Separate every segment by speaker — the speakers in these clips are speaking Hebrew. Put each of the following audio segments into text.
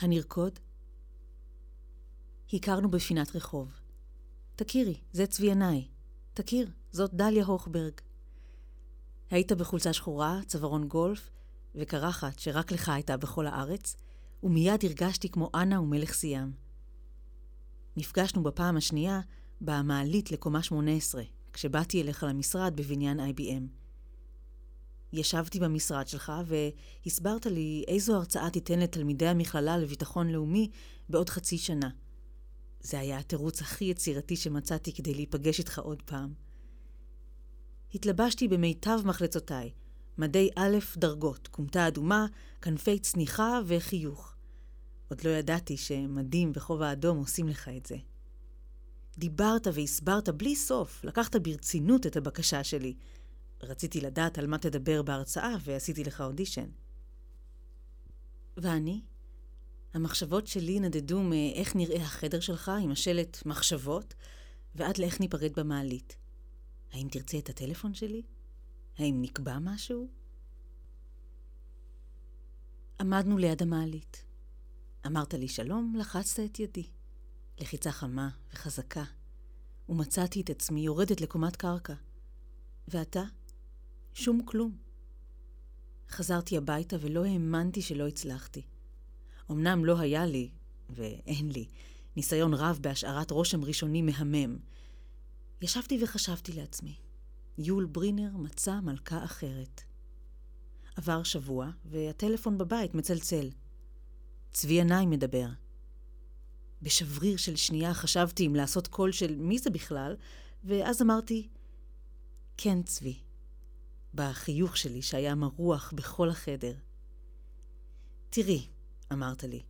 Speaker 1: הנרקוד? הכרנו בפינת רחוב. תכירי, זה צבי ינאי. תכיר, זאת דליה הוכברג. היית בחולצה שחורה, צווארון גולף וקרחת שרק לך הייתה בכל הארץ, ומיד הרגשתי כמו אנה ומלך סיאם. נפגשנו בפעם השנייה במעלית לקומה 18, כשבאתי אליך למשרד בבניין IBM. ישבתי במשרד שלך והסברת לי איזו הרצאה תיתן לתלמידי המכללה לביטחון לאומי בעוד חצי שנה. זה היה התירוץ הכי יצירתי שמצאתי כדי להיפגש איתך עוד פעם. התלבשתי במיטב מחלצותיי, מדי א' דרגות, כומתה אדומה, כנפי צניחה וחיוך. עוד לא ידעתי שמדים וכובע אדום עושים לך את זה. דיברת והסברת בלי סוף, לקחת ברצינות את הבקשה שלי. רציתי לדעת על מה תדבר בהרצאה ועשיתי לך אודישן. ואני? המחשבות שלי נדדו מאיך נראה החדר שלך עם השלט מחשבות, ועד לאיך ניפרד במעלית. האם תרצה את הטלפון שלי? האם נקבע משהו? עמדנו ליד המעלית. אמרת לי שלום, לחצת את ידי. לחיצה חמה וחזקה, ומצאתי את עצמי יורדת לקומת קרקע. ואתה? שום כלום. חזרתי הביתה ולא האמנתי שלא הצלחתי. אמנם לא היה לי, ואין לי, ניסיון רב בהשארת רושם ראשוני מהמם. ישבתי וחשבתי לעצמי, יול ברינר מצא מלכה אחרת. עבר שבוע, והטלפון בבית מצלצל. צבי ינאי מדבר. בשבריר של שנייה חשבתי אם לעשות קול של מי זה בכלל, ואז אמרתי, כן, צבי. בחיוך שלי שהיה מרוח בכל החדר. תראי, אמרת לי,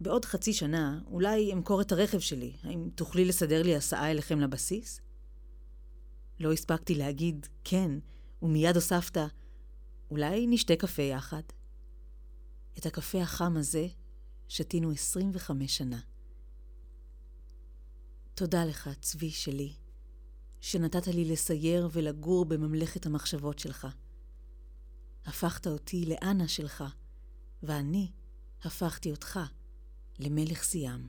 Speaker 1: בעוד חצי שנה אולי אמכור את הרכב שלי. האם תוכלי לסדר לי הסעה אליכם לבסיס? לא הספקתי להגיד כן, ומיד הוספת, אולי נשתה קפה יחד? את הקפה החם הזה שתינו 25 שנה. תודה לך, צבי שלי, שנתת לי לסייר ולגור בממלכת המחשבות שלך. הפכת אותי לאנה שלך, ואני הפכתי אותך למלך סיאם.